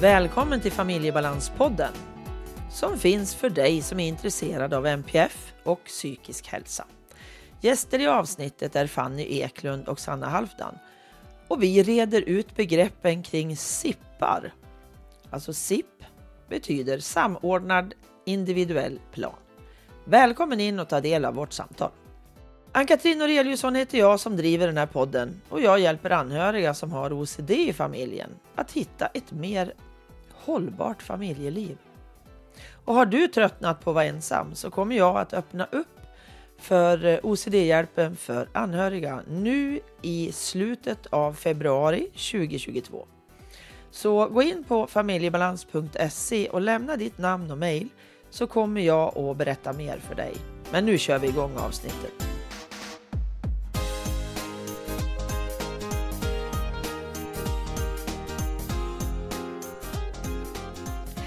Välkommen till Familjebalanspodden som finns för dig som är intresserad av NPF och psykisk hälsa. Gäster i avsnittet är Fanny Eklund och Sanna Halfdan och vi reder ut begreppen kring SIPPar. Alltså SIP betyder samordnad individuell plan. Välkommen in och ta del av vårt samtal. Ann-Katrin Noreliusson heter jag som driver den här podden och jag hjälper anhöriga som har OCD i familjen att hitta ett mer hållbart familjeliv. Och har du tröttnat på att vara ensam så kommer jag att öppna upp för eh, OCD-hjälpen för anhöriga nu i slutet av februari 2022. Så gå in på familjebalans.se och lämna ditt namn och mejl så kommer jag att berätta mer för dig. Men nu kör vi igång avsnittet.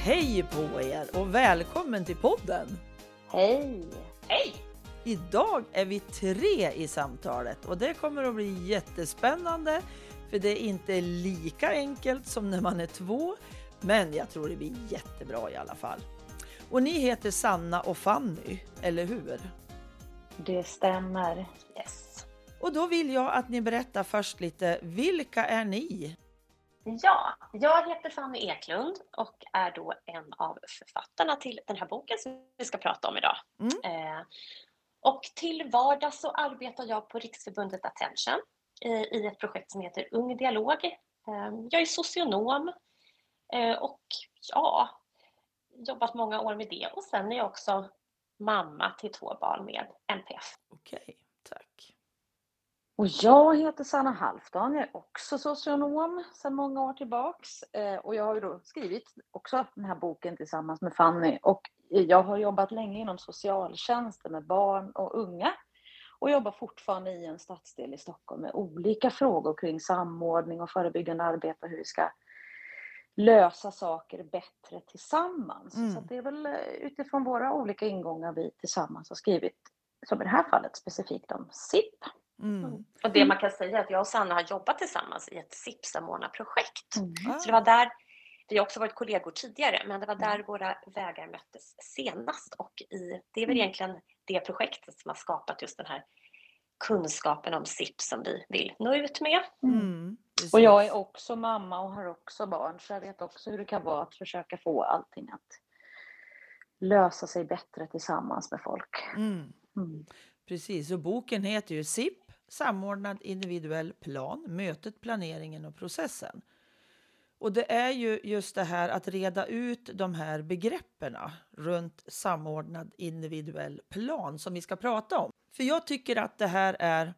Hej på er och välkommen till podden! Hej! Hej! Idag är vi tre i samtalet och det kommer att bli jättespännande för det är inte lika enkelt som när man är två. Men jag tror det blir jättebra i alla fall. Och ni heter Sanna och Fanny, eller hur? Det stämmer. Yes. Och då vill jag att ni berättar först lite, vilka är ni? Ja, jag heter Fanny Eklund och är då en av författarna till den här boken som vi ska prata om idag. Mm. Eh, och till vardags så arbetar jag på Riksförbundet Attention eh, i ett projekt som heter Ung Dialog. Eh, jag är socionom eh, och ja, jobbat många år med det och sen är jag också mamma till två barn med NPF. Okej. Och jag heter Sanna Halfdan, jag är också socionom sedan många år tillbaks. Eh, och jag har ju då skrivit också den här boken tillsammans med Fanny. Och jag har jobbat länge inom socialtjänsten med barn och unga. Och jobbar fortfarande i en stadsdel i Stockholm med olika frågor kring samordning och förebyggande arbete och hur vi ska lösa saker bättre tillsammans. Mm. Så det är väl eh, utifrån våra olika ingångar vi tillsammans har skrivit, som i det här fallet specifikt om SIP. Mm. Och det man kan säga är att jag och Sanna har jobbat tillsammans i ett SIP-samordnarprojekt. Mm. Så det var där, vi har också varit kollegor tidigare, men det var där Mm. våra vägar möttes senast. Och i, det är väl Mm. egentligen det projektet som har skapat just den här kunskapen om SIP som vi vill nå ut med. Mm. Och jag är också mamma och har också barn, så jag vet också hur det kan vara att försöka få allting att lösa sig bättre tillsammans med folk. Mm. Mm. Precis, och boken heter ju SIP, Samordnad individuell plan, mötet, planeringen och processen. Och det är ju just det här att reda ut de här begreppen runt samordnad individuell plan som vi ska prata om. För jag tycker att det här är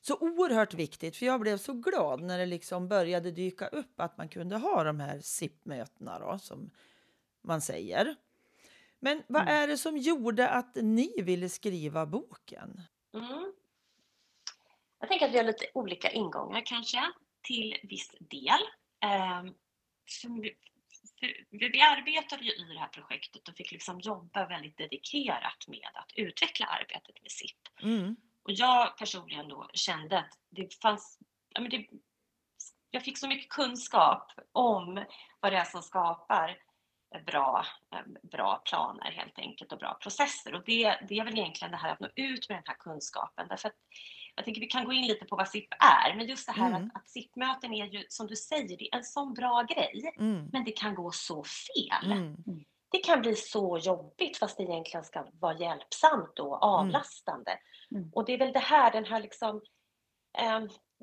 så oerhört viktigt, för jag blev så glad när det liksom började dyka upp att man kunde ha de här SIP-mötena som man säger. Men vad Mm. är det som gjorde att ni ville skriva boken? Mm. Jag tänker att vi har lite olika ingångar kanske till viss del. Ehm, för vi, för vi vi arbetade ju i det här projektet och fick liksom jobba väldigt dedikerat med att utveckla arbetet med SIP. Mm. Och jag personligen då kände att det fanns, ja men det, jag fick så mycket kunskap om vad det är som skapar bra, eh, bra planer helt enkelt och bra processer. Och det, det är väl egentligen det här att nå ut med den här kunskapen. Därför att jag tänker vi kan gå in lite på vad SIP är, men just det här Mm. att, att SIP-möten är ju som du säger, det är en sån bra grej, Mm. men det kan gå så fel. Mm. Det kan bli så jobbigt fast det egentligen ska vara hjälpsamt och avlastande. Mm. Och det är väl det här, den här liksom, eh,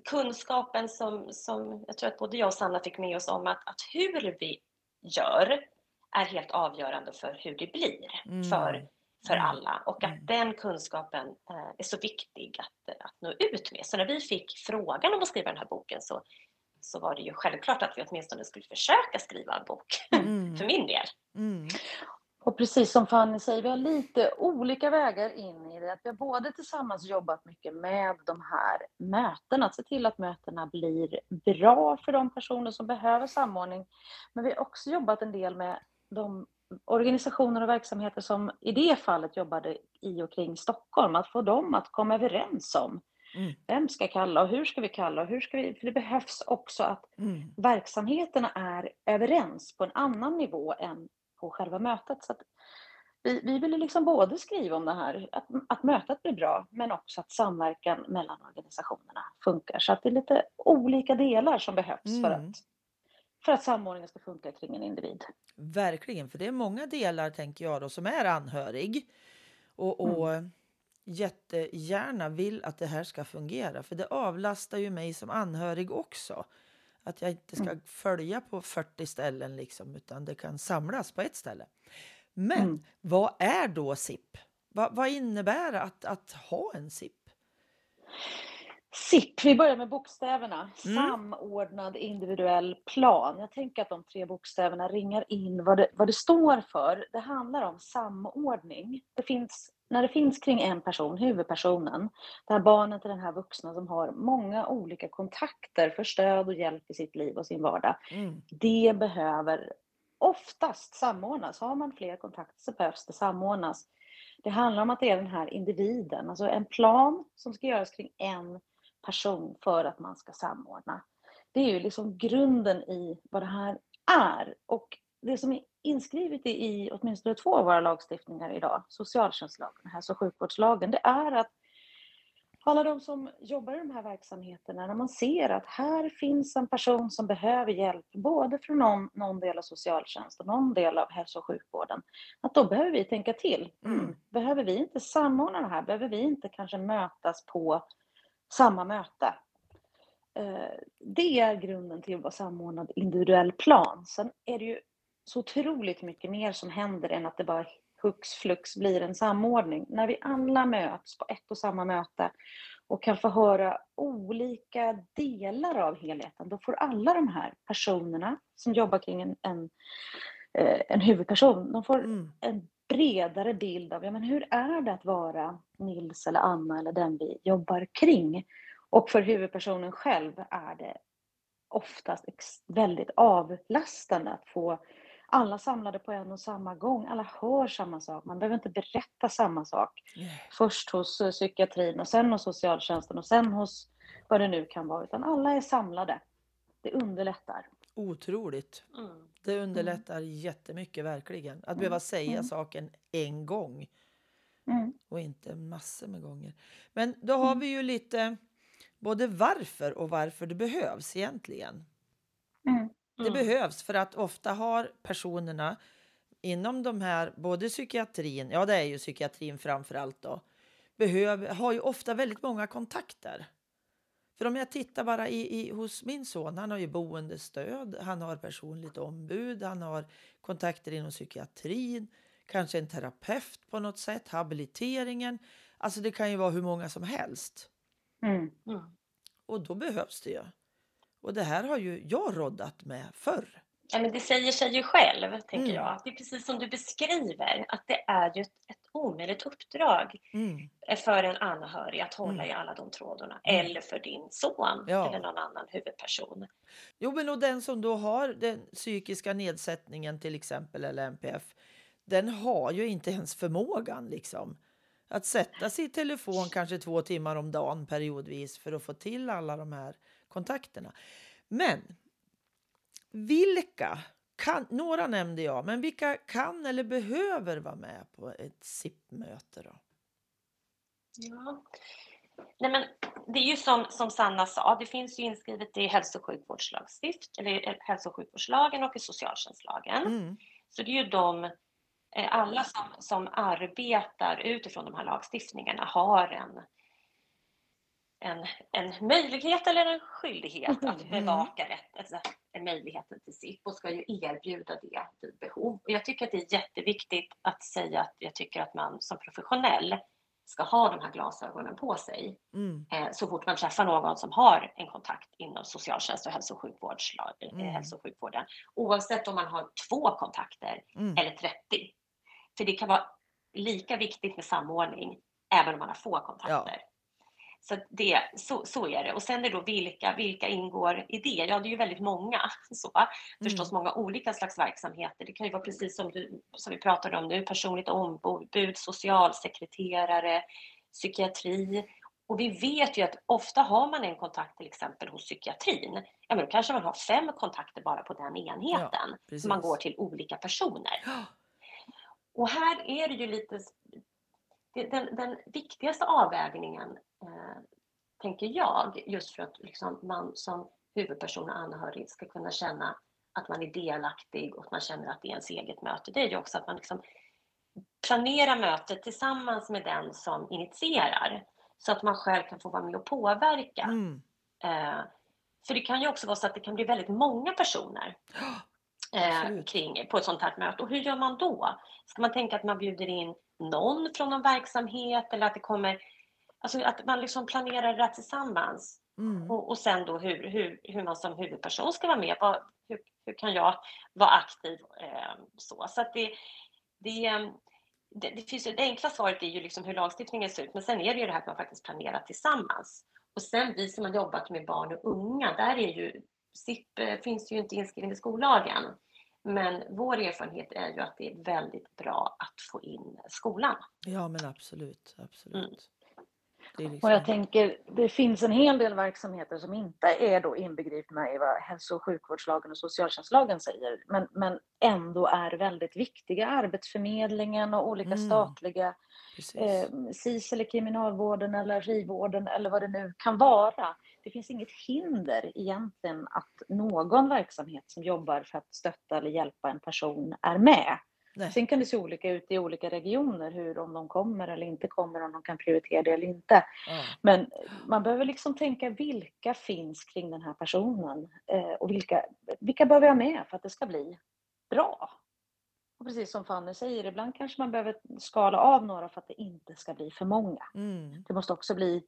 kunskapen som, som jag tror att både jag och Sanna fick med oss om att, att hur vi gör är helt avgörande för hur det blir Mm. för, för Mm. alla. Och att Mm. den kunskapen eh, är så viktig att, att nå ut med. Så när vi fick frågan om att skriva den här boken så, så var det ju självklart att vi åtminstone skulle försöka skriva en bok. Mm. för min del. Mm. Och precis som Fanny säger, vi har lite olika vägar in i det. Att vi har både tillsammans jobbat mycket med de här mötena, att se till att mötena blir bra för de personer som behöver samordning. Men vi har också jobbat en del med de organisationer och verksamheter som i det fallet jobbade i och kring Stockholm, att få dem att komma överens om Mm. Vem ska kalla och hur ska vi kalla och hur ska vi... För det behövs också att Mm. verksamheterna är överens på en annan nivå än på själva mötet. Så vi, vi ville liksom både skriva om det här, att, att mötet blir bra, men också att samverkan mellan organisationerna funkar. Så att det är lite olika delar som behövs för, Mm. att, för att samordningen ska funka kring en individ. Verkligen, för det är många delar tänker jag då som är anhörig och, och jättegärna vill att det här ska fungera. För det avlastar ju mig som anhörig också. Att jag inte ska Mm. följa på 40 ställen liksom, utan det kan samlas på ett ställe. Men Mm. vad är då SIP? Vad, vad innebär att, att ha en SIP? SIP, vi börjar med bokstäverna. Mm. Samordnad individuell plan. Jag tänker att de tre bokstäverna ringar in vad det, vad det står för. Det handlar om samordning. Det finns, när det finns kring en person, huvudpersonen, det här barnet till den här vuxna som har många olika kontakter för stöd och hjälp i sitt liv och sin vardag. Mm. Det behöver oftast samordnas. Har man fler kontakter så behövs det samordnas. Det handlar om att det är den här individen, alltså en plan som ska göras kring en person för att man ska samordna. Det är ju liksom grunden i vad det här är. Och det som är inskrivet i, åtminstone två av våra lagstiftningar idag, socialtjänstlagen och hälso och sjukvårdslagen, det är att alla de som jobbar i de här verksamheterna, när man ser att här finns en person som behöver hjälp, både från någon, någon del av socialtjänst och någon del av hälso och sjukvården, att då behöver vi tänka till. Mm. Mm. Behöver vi inte samordna det här? Behöver vi inte kanske mötas på samma möte? Eh, Det är grunden till vad samordnad individuell plan. Sen är det ju så otroligt mycket mer som händer än att det bara hux flux blir en samordning. När vi alla möts på ett och samma möte och kan få höra olika delar av helheten, då får alla de här personerna som jobbar kring en, en, eh, en huvudperson, de får Mm. en bredare bild av ja, men hur är det att vara Nils eller Anna eller den vi jobbar kring. Och för huvudpersonen själv är det oftast väldigt avlastande att få alla samlade på en och samma gång. Alla hör samma sak. Man behöver inte berätta samma sak. Först hos eh, psykiatrin och sen hos socialtjänsten och sen hos vad det nu kan vara. Utan alla är samlade. Det underlättar. Otroligt. Mm. Det underlättar jättemycket verkligen. Att behöva säga Mm. saken en gång Mm. och inte massor med gånger. Men då har Mm. vi ju lite både varför och varför det behövs egentligen. Mm. Det Mm. behövs för att ofta har personerna inom de här, både psykiatrin, ja det är ju psykiatrin framför allt då, behöver, har ju ofta väldigt många kontakter. För om jag tittar bara i, i, hos min son, han har ju boendestöd, han har personligt ombud, han har kontakter inom psykiatrin, kanske en terapeut på något sätt, habiliteringen. Alltså det kan ju vara hur många som helst. Mm. Mm. Och då behövs det ju. Och det här har ju jag roddat med förr. Ja, men det säger sig ju själv, tänker Mm. jag. Det är precis som du beskriver, att det är ju ett, ett omöjligt uppdrag Mm. för en anhörig att hålla Mm. i alla de trådarna. Mm. Eller för din son Ja. eller någon annan huvudperson. Jo, men och den som då har den psykiska nedsättningen till exempel eller NPF, den har ju inte ens förmågan liksom att sätta sig i telefon kanske två timmar om dagen periodvis för att få till alla de här kontakterna. Men vilka kan, några nämnde jag, men vilka kan eller behöver vara med på ett SIP-möte då? Ja. Nej, men det är ju som, som Sanna sa, det finns ju inskrivet i hälso och sjukvårdslagstift, eller eh, hälso och sjukvårdslagen och i socialtjänstlagen. Mm. Så det är ju de, eh, alla som, som arbetar utifrån de här lagstiftningarna har en, en, en möjlighet eller en skyldighet att Mm. bevaka rätt, alltså, möjligheten till SIP och ska ju erbjuda det vid behov. Och jag tycker att det är jätteviktigt att säga att jag tycker att man som professionell ska ha de här glasögonen på sig Mm. eh, så fort man träffar någon som har en kontakt inom socialtjänst och hälso och, eh, Mm. hälso och sjukvården. Oavsett om man har två kontakter Mm. eller 30. För det kan vara lika viktigt med samordning även om man har få kontakter. Så, det, så, så är det. Och sen är då vilka, vilka ingår i det? Ja, det är ju väldigt många. Så, förstås många olika slags verksamheter. Det kan ju vara precis som, du, som vi pratade om nu, personligt ombud, socialsekreterare, psykiatri Och vi vet ju att ofta har man en kontakt till exempel hos psykiatrin. Ja, men då kanske man har fem kontakter bara på den enheten. så man går till olika personer. Ja. Och här är det ju lite... Den, den viktigaste avvägningen, eh, tänker jag, just för att liksom man som huvudperson och anhörig ska kunna känna att man är delaktig och att man känner att det är ens eget möte, det är ju också att man liksom planerar mötet tillsammans med den som initierar. Så att man själv kan få vara med och påverka. Mm. Eh, för det kan ju också vara så att det kan bli väldigt många personer eh, kring, på ett sånt här möte. Och hur gör man då? Ska man tänka att man bjuder in någon från någon verksamhet eller att det kommer... Alltså att man liksom planerar det tillsammans. Mm. Och, och sen då hur, hur, hur man som huvudperson ska vara med. Vad, hur, hur kan jag vara aktiv? Eh, så så att det, det, eh, det, det, finns det enkla svaret är ju liksom hur lagstiftningen ser ut. Men sen är det ju det här att man faktiskt planerar tillsammans. Och sen vi som har jobbat med barn och unga, där är ju SIP eh, finns ju inte inskriven i skollagen. Men vår erfarenhet är ju att det är väldigt bra att få in skolan. Ja men absolut, absolut. Mm. Är Och liksom... jag tänker, det finns en hel del verksamheter som inte är då inbegripna i vad hälso och sjukvårdslagen och socialtjänstlagen säger, men, men ändå är väldigt viktiga. Arbetsförmedlingen och olika Mm. statliga, Precis. eh, SIS eller kriminalvården eller frivården eller vad det nu kan vara. Det finns inget hinder egentligen att någon verksamhet som jobbar för att stötta eller hjälpa en person är med. Nej. Sen kan det se olika ut i olika regioner, hur om de kommer eller inte kommer, om de kan prioritera det eller inte. Ja. Men man behöver liksom tänka vilka finns kring den här personen eh, och vilka, vilka behöver jag med för att det ska bli bra? Och precis som Fanny säger, ibland kanske man behöver skala av några för att det inte ska bli för många. Mm. Det måste också bli,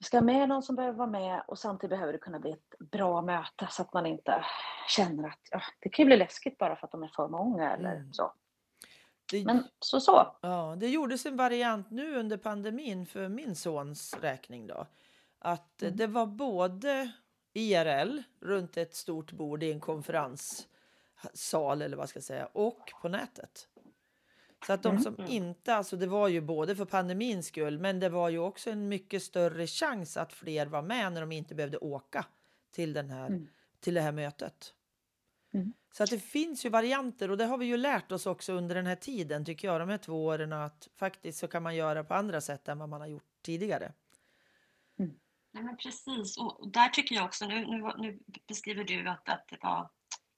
vi ska ha med någon som behöver vara med och samtidigt behöver det kunna bli ett bra möte så att man inte känner att ja, det kan ju bli läskigt bara för att de är för många eller Mm. så. Det, Men så så. ja, det gjordes en variant nu under pandemin för min sons räkning då. Att Mm. det var både IRL runt ett stort bord i en konferenssal eller vad ska jag säga och på nätet. Så att de Mm. som inte, alltså det var ju både för pandemins skull men det var ju också en mycket större chans att fler var med när de inte behövde åka till, den här, Mm. till det här mötet. Mm. Så att det finns ju varianter och det har vi ju lärt oss också under den här tiden tycker jag, de här två åren att faktiskt så kan man göra på andra sätt än vad man har gjort tidigare. Nej, men precis, och där tycker jag också, nu, nu, nu beskriver du att, att det var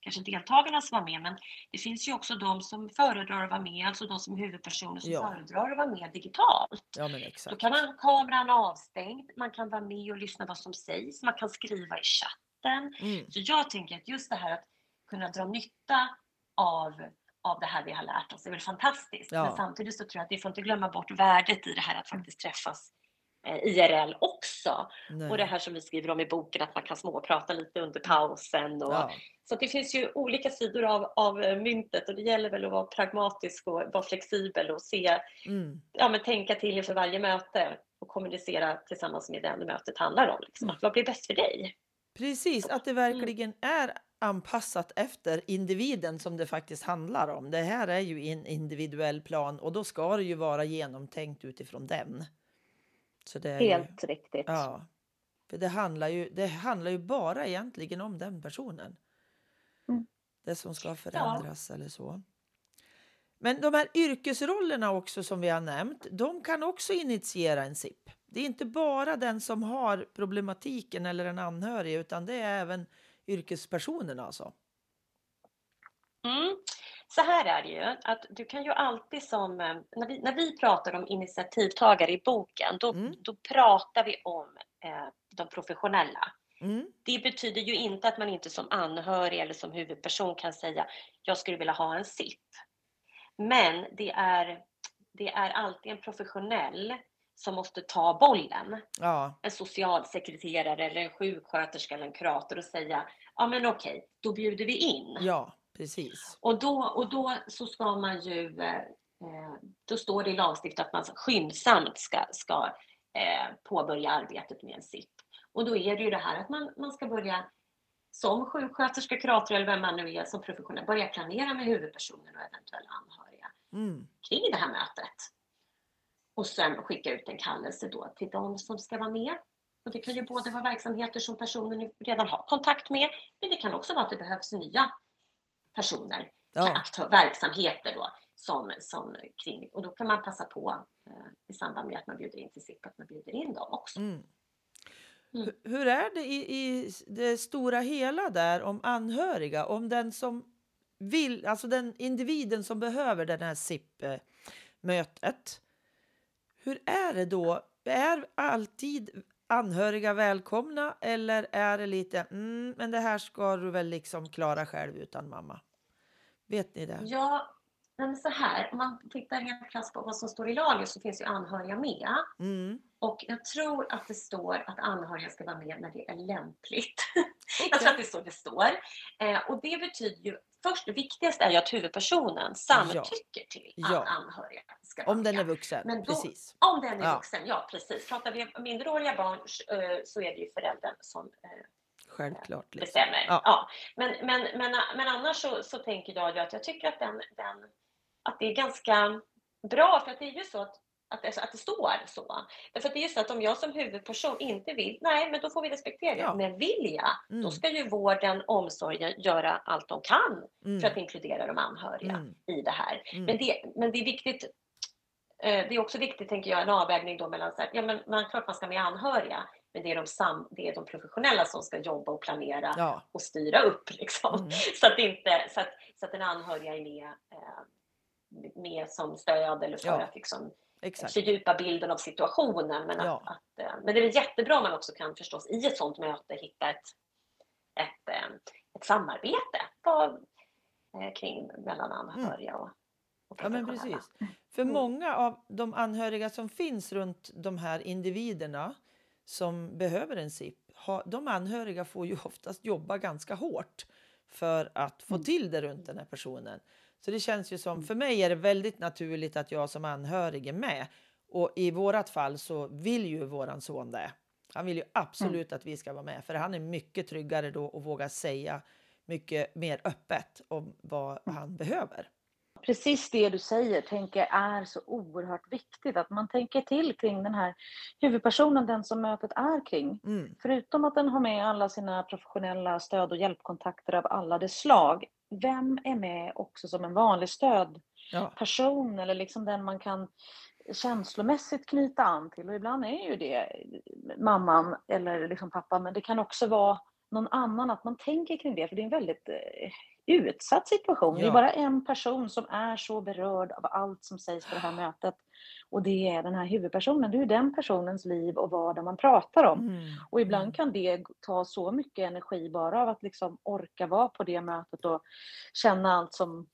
kanske deltagarna som var med, men det finns ju också de som föredrar att vara med, alltså de som är huvudpersoner som Ja. föredrar att vara med digitalt. Ja men Då exakt. kan man ha kameran avstängd, man kan vara med och lyssna vad som sägs, man kan skriva i chatten. Mm. Så jag tänker att just det här att kunna dra nytta av, av det här vi har lärt oss är väl fantastiskt. Ja. Men samtidigt så tror jag att vi får inte glömma bort värdet i det här att faktiskt träffas IRL också. Nej. Och det här som vi skriver om i boken, att man kan småprata lite under pausen. Och, ja. Så det finns ju olika sidor av, av eh, myntet och det gäller väl att vara pragmatisk och vara flexibel och se, Mm. ja, men tänka till inför varje möte och kommunicera tillsammans med den mötet handlar om. Liksom, att vad blir bäst för dig? Precis, att det verkligen är anpassat efter individen som det faktiskt handlar om. Det här är ju en individuell plan och då ska det ju vara genomtänkt utifrån den. Så det är ju, Helt riktigt. ja, för det handlar, ju, det handlar ju bara egentligen om den personen. Mm. Det som ska förändras eller så. Men de här yrkesrollerna också som vi har nämnt, de kan också initiera en SIP. Det är inte bara den som har problematiken eller en anhörig utan det är även yrkespersonerna alltså. Mm. Så här är det ju, att du kan ju alltid som, eh, när vi, när vi pratar om initiativtagare i boken, då, Mm. då pratar vi om eh, de professionella. Mm. Det betyder ju inte att man inte som anhörig eller som huvudperson kan säga jag skulle vilja ha en SIP. Men det är, det är alltid en professionell som måste ta bollen. Ja, En socialsekreterare eller en sjuksköterska eller en kurator och säga ja men okej, då bjuder vi in. ja, precis. Och då, och då så ska man ju, eh, då står det i lagstiftningen att man skyndsamt ska, ska eh, påbörja arbetet med en SIP. Och då är det ju det här att man, man ska börja som sjuksköterska, kurator eller vem man nu är som professionell, börja planera med huvudpersonen och eventuella anhöriga Mm. kring det här mötet. och sen skicka ut en kallelse då till de som ska vara med. Och det kan ju både vara verksamheter som personen redan har kontakt med, men det kan också vara att det behövs nya personer, Ja. aktör, verksamheter då, som, som kring, och då kan man passa på eh, i samband med att man bjuder in till SIP, att man bjuder in dem också. Mm. Mm. Hur- Hur är det i, i det stora hela där om anhöriga? Om den som vill, alltså den individen som behöver den här SIP-mötet. Hur är det då? Är alltid anhöriga välkomna eller är det lite, mm, men det här ska du väl liksom klara själv utan mamma? Vet ni det? Ja, men så här, om man tittar helt krasst på vad som står i lagen så finns ju anhöriga med. Mm. Och jag tror att det står att anhöriga ska vara med när det är lämpligt. Okej. Jag tror att det är så det står. Eh, och det betyder ju, först det viktigaste är ju att huvudpersonen samtycker till att Ja. anhöriga ska Om den är vuxen, Men då- precis. Om den är Ja. vuxen, ja precis. Pratar vi om minderåriga barn eh, så är det ju föräldern som eh, Självklart. Liksom. bestämmer. Ja. Ja. Men, men, men, men annars så, så tänker jag ju att jag tycker att, den, den, att det är ganska bra för att det är ju så att att det, att det står så. Därför att det är så att om jag som huvudperson inte vill, nej men då får vi respektera det. Ja. Men vill jag, Mm. då ska ju vården, omsorgen göra allt de kan Mm. för att inkludera de anhöriga Mm. i det här. Mm. Men, det, men det är viktigt eh, det är också viktigt, tänker jag, en avvägning då mellan så här, ja men man, klart man ska med anhöriga, men det är, de sam, det är de professionella som ska jobba och planera Ja. och styra upp liksom. Mm. Så att inte, så att, så att den anhöriga är med, eh, med som stöd eller för Ja. att liksom Exakt. fördjupa bilden av situationen. Men, Ja. att, att, eh, men det är väl jättebra om man också kan förstås i ett sådant möte hitta ett, ett, eh, ett samarbete på, eh, kring mellan anhöriga och, och Ja, men precis. För Mm. många av de anhöriga som finns runt de här individerna som behöver en SIP, de anhöriga får ju oftast jobba ganska hårt för att få Mm. till det runt den här personen. Så det känns ju som, för mig är det väldigt naturligt att jag som anhörig är med. Och i vårat fall så vill ju våran son det. Han vill ju absolut att vi ska vara med, för han är mycket tryggare då och vågar säga mycket mer öppet om vad han behöver. Precis det du säger tänker jag är så oerhört viktigt. Att man tänker till kring den här huvudpersonen, den som mötet är kring. Mm. Förutom att den har med alla sina professionella stöd och hjälpkontakter av alla dess slag. Vem är med också som en vanlig stödperson Ja. eller liksom den man kan känslomässigt knyta an till. Och ibland är ju det mamman eller liksom pappan, men det kan också vara någon annan, att man tänker kring det, för det är en väldigt eh, utsatt situation. Det är Ja. bara en person som är så berörd av allt som sägs på det här mötet. Och det är den här huvudpersonen. Det är den personens liv och vardag man pratar om. Mm. Och ibland Mm. kan det ta så mycket energi bara av att liksom orka vara på det mötet och känna allt som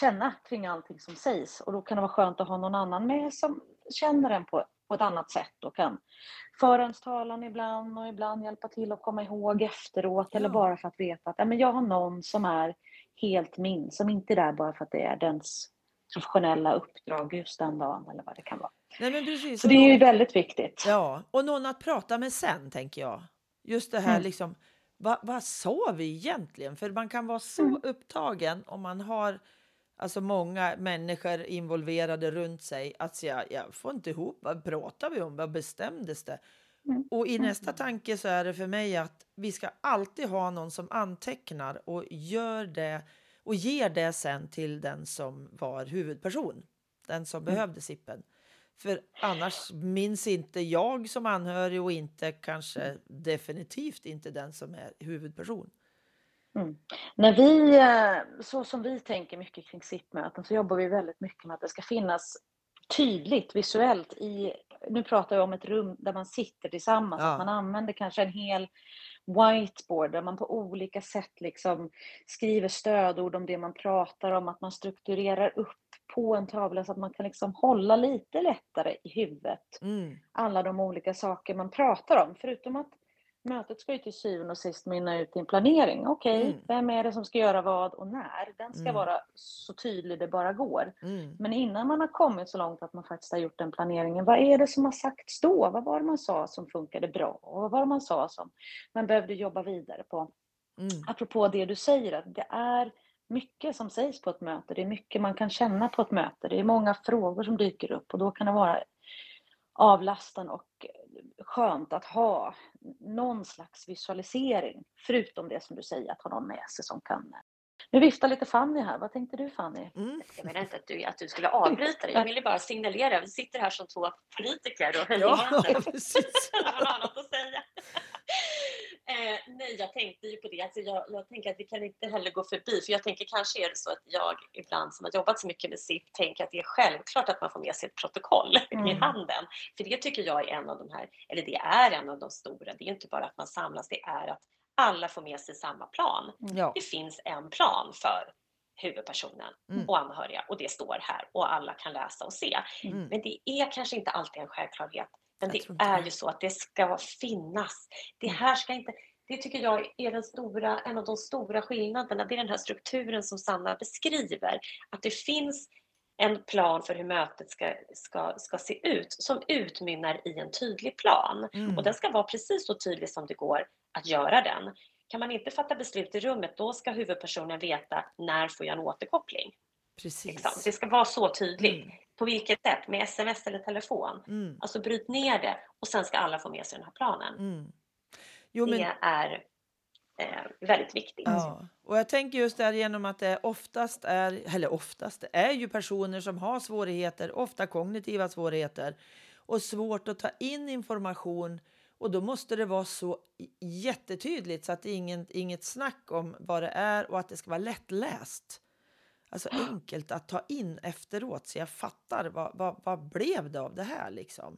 känna kring allting som sägs. Och då kan det vara skönt att ha någon annan med som känner en på, på ett annat sätt och kan föra ens talan ibland och ibland hjälpa till att komma ihåg efteråt eller Ja. bara för att veta att ja, men jag har någon som är helt min, som inte är där bara för att det är dens professionella uppdrag just den dagen eller vad det kan vara. Nej, men precis. Så det är ju väldigt viktigt. ja, och någon att prata med sen, tänker jag. Just det här, Mm. liksom, vad, vad sa vi egentligen? För man kan vara så Mm. upptagen om man har alltså många människor involverade runt sig att jag, jag får inte ihop, vad pratar vi om, vad bestämdes det? Mm. Och i Mm. nästa tanke så är det för mig att vi ska alltid ha någon som antecknar och gör det och ger det sen till den som var huvudperson, den som Mm. behövde sippen. För annars minns inte jag som anhörig och inte kanske definitivt inte den som är huvudperson. Mm. När vi, eh, så som vi tänker mycket kring SIP-möten så jobbar vi väldigt mycket med att det ska finnas tydligt visuellt i, nu pratar jag om ett rum där man sitter tillsammans, Ja. att man använder kanske en hel whiteboard där man på olika sätt liksom skriver stödord om det man pratar om, att man strukturerar upp på en tavla så att man kan liksom hålla lite lättare i huvudet Mm. alla de olika saker man pratar om. Förutom att mötet ska ju till syvende och sist mynna ut i en planering. Okej, Mm. vem är det som ska göra vad och när? Den ska Mm. vara så tydlig det bara går. Mm. Men innan man har kommit så långt att man faktiskt har gjort den planeringen, vad är det som har sagts då? Vad var det man sa som funkade bra? Och vad var det man sa som man behövde jobba vidare på? Mm. Apropå det du säger, att det är mycket som sägs på ett möte. Det är mycket man kan känna på ett möte. Det är många frågor som dyker upp och då kan det vara avlastande och skönt att ha någon slags visualisering. Förutom det som du säger, att ha någon med sig som kan nu viftar lite Fanny här. Vad tänkte du Fanny? Mm. Jag menar inte att du, att du skulle avbryta dig. Jag ville bara signalera. Vi sitter här som två politiker och höjer Ja, handen. precis. Man har något att säga. Eh, nej, jag tänkte ju på det. Alltså jag, jag tänker att vi kan inte heller gå förbi. För jag tänker kanske är det så att jag ibland som har jobbat så mycket med SIP tänker att det är självklart att man får med sig ett protokoll i Mm. handen. För det tycker jag är en av de här, eller det är en av de stora. Det är inte bara att man samlas, det är att alla får med sig samma plan. Ja. Det finns en plan för huvudpersonen Mm. och anhöriga och det står här och alla kan läsa och se. Mm. Men det är kanske inte alltid en självklarhet. Men det är ju så att det ska finnas. Det Mm. här ska inte... Det tycker jag är den stora, en av de stora skillnaderna. Det är den här strukturen som Sanna beskriver. Att det finns en plan för hur mötet ska, ska, ska se ut som utmynnar i en tydlig plan. Mm. Och den ska vara precis så tydlig som det går att göra den. Kan man inte fatta beslut i rummet, då ska huvudpersonen veta när får jag en återkoppling. Liksom. Precis. Det ska vara så tydligt. Mm. På vilket sätt? Med sms eller telefon? Mm. Alltså bryt ner det och sen ska alla få med sig den här planen. Mm. Jo, men, Det är eh, väldigt viktigt. ja. Och jag tänker just där genom att det oftast är, eller oftast, det är ju personer som har svårigheter, ofta kognitiva svårigheter och svårt att ta in information och då måste det vara så jättetydligt så att det är ingen, inget snack om vad det är och att det ska vara lättläst. Alltså enkelt att ta in efteråt så jag fattar vad, vad, vad blev det av det här liksom.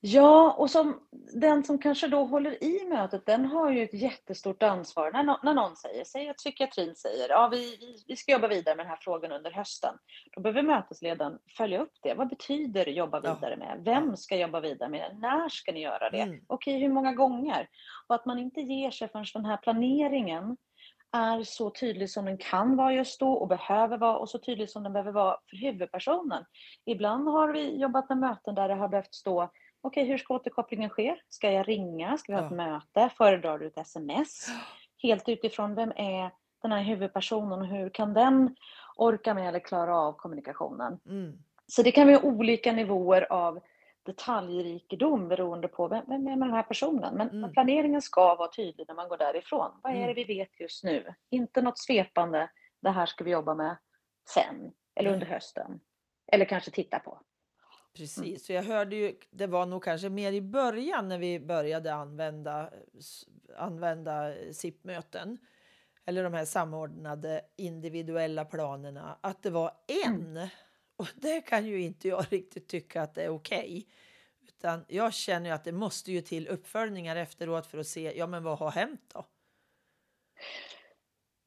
Ja, och som den som kanske då håller i mötet, den har ju ett jättestort ansvar. När, när någon säger, säg att psykiatrin säger, ja vi, vi, vi ska jobba vidare med den här frågan under hösten. Då behöver mötesledaren följa upp det. Vad betyder jobba vidare med? Vem ska jobba vidare med det? När ska ni göra det? Mm. Okej, hur många gånger? Och att man inte ger sig förrän den här planeringen är så tydlig som den kan vara just då och behöver vara och så tydlig som den behöver vara för huvudpersonen. Ibland har vi jobbat med möten där det har behövt stå Okej, hur ska återkopplingen ske? Ska jag ringa? Ska vi ha ett Ja. möte? Föredrar du ett sms? Helt utifrån vem är den här huvudpersonen och hur kan den orka med eller klara av kommunikationen? Mm. Så det kan vara olika nivåer av detaljrikedom beroende på vem, vem är den här personen. Men Mm. planeringen ska vara tydlig när man går därifrån. Vad är det Mm. vi vet just nu? Inte något svepande, det här ska vi jobba med sen eller under hösten. Eller kanske titta på. Precis, så jag hörde ju, det var nog kanske mer i början när vi började använda, använda SIP-möten eller de här samordnade individuella planerna, att det var en. Och det kan ju inte jag riktigt tycka att det är okej. Utan jag känner att det måste ju till uppföljningar efteråt för att se, ja men vad har hänt då?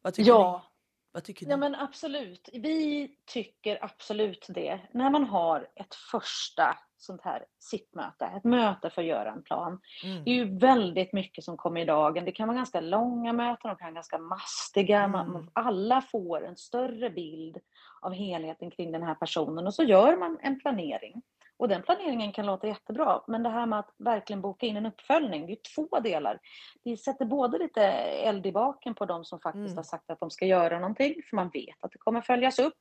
Vad tycker Ja, ni? Vad tycker ni? Ja men absolut. Vi tycker absolut det. När man har ett första sånt här sittmöte, ett möte för att göra en plan. Mm. Det är ju väldigt mycket som kommer i dagen. Det kan vara ganska långa möten, de kan vara ganska mastiga. Mm. man- alla får en större bild av helheten kring den här personen och så gör man en planering. Och den planeringen kan låta jättebra, men det här med att verkligen boka in en uppföljning, det är två delar. Det sätter både lite eld i baken på de som faktiskt Mm. har sagt att de ska göra någonting, för man vet att det kommer följas upp.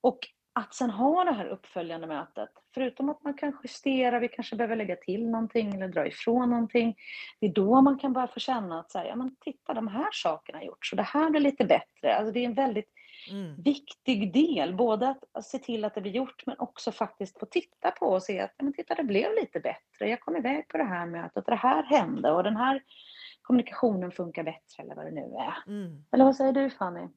Och att sen ha det här uppföljande mötet, förutom att man kan justera, vi kanske behöver lägga till någonting eller dra ifrån någonting. Det är då man kan börja få känna att så här, ja, men titta, de här sakerna har gjorts och det här blir lite bättre. Alltså det är en väldigt Mm. viktig del, både att, se till att det blir gjort men också faktiskt få titta på och se att men titta, det blev lite bättre. Jag kom iväg på det här mötet och det här hände och den här kommunikationen funkar bättre eller vad det nu är. Mm. Eller vad säger du Fanny?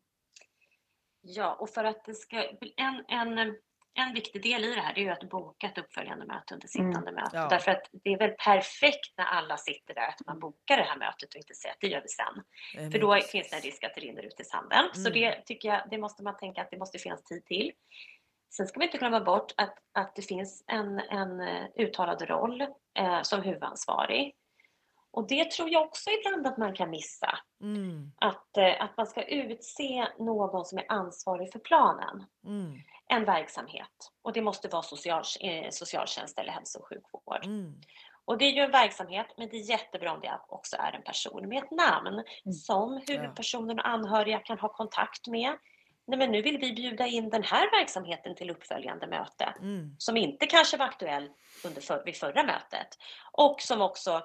Ja, och för att det ska... En, en, en viktig del i det här är ju att boka ett uppföljande möte under sittande möte. Ja. Därför att det är väl perfekt när alla sitter där att man bokar det här mötet och inte säger att det gör vi sen. Eh, För då finns det en risk att det rinner ut i sanden. Så Mm. det tycker jag, det måste man tänka att det måste finnas tid till. Sen ska vi inte glömma bort att, att det finns en, en eh, uttalad roll eh, som huvudansvarig. Och det tror jag också ibland att man kan missa. Mm. Att, eh, att man ska utse någon som är ansvarig för planen. Mm. En verksamhet. Och det måste vara social, eh, socialtjänst eller hälso och sjukvård. Mm. Och det är ju en verksamhet, men det är jättebra om det också är en person med ett namn Mm. som huvudpersonen och anhöriga kan ha kontakt med. Nej, men nu vill vi bjuda in den här verksamheten till uppföljande möte Mm. som inte kanske var aktuell under för, vid förra mötet och som också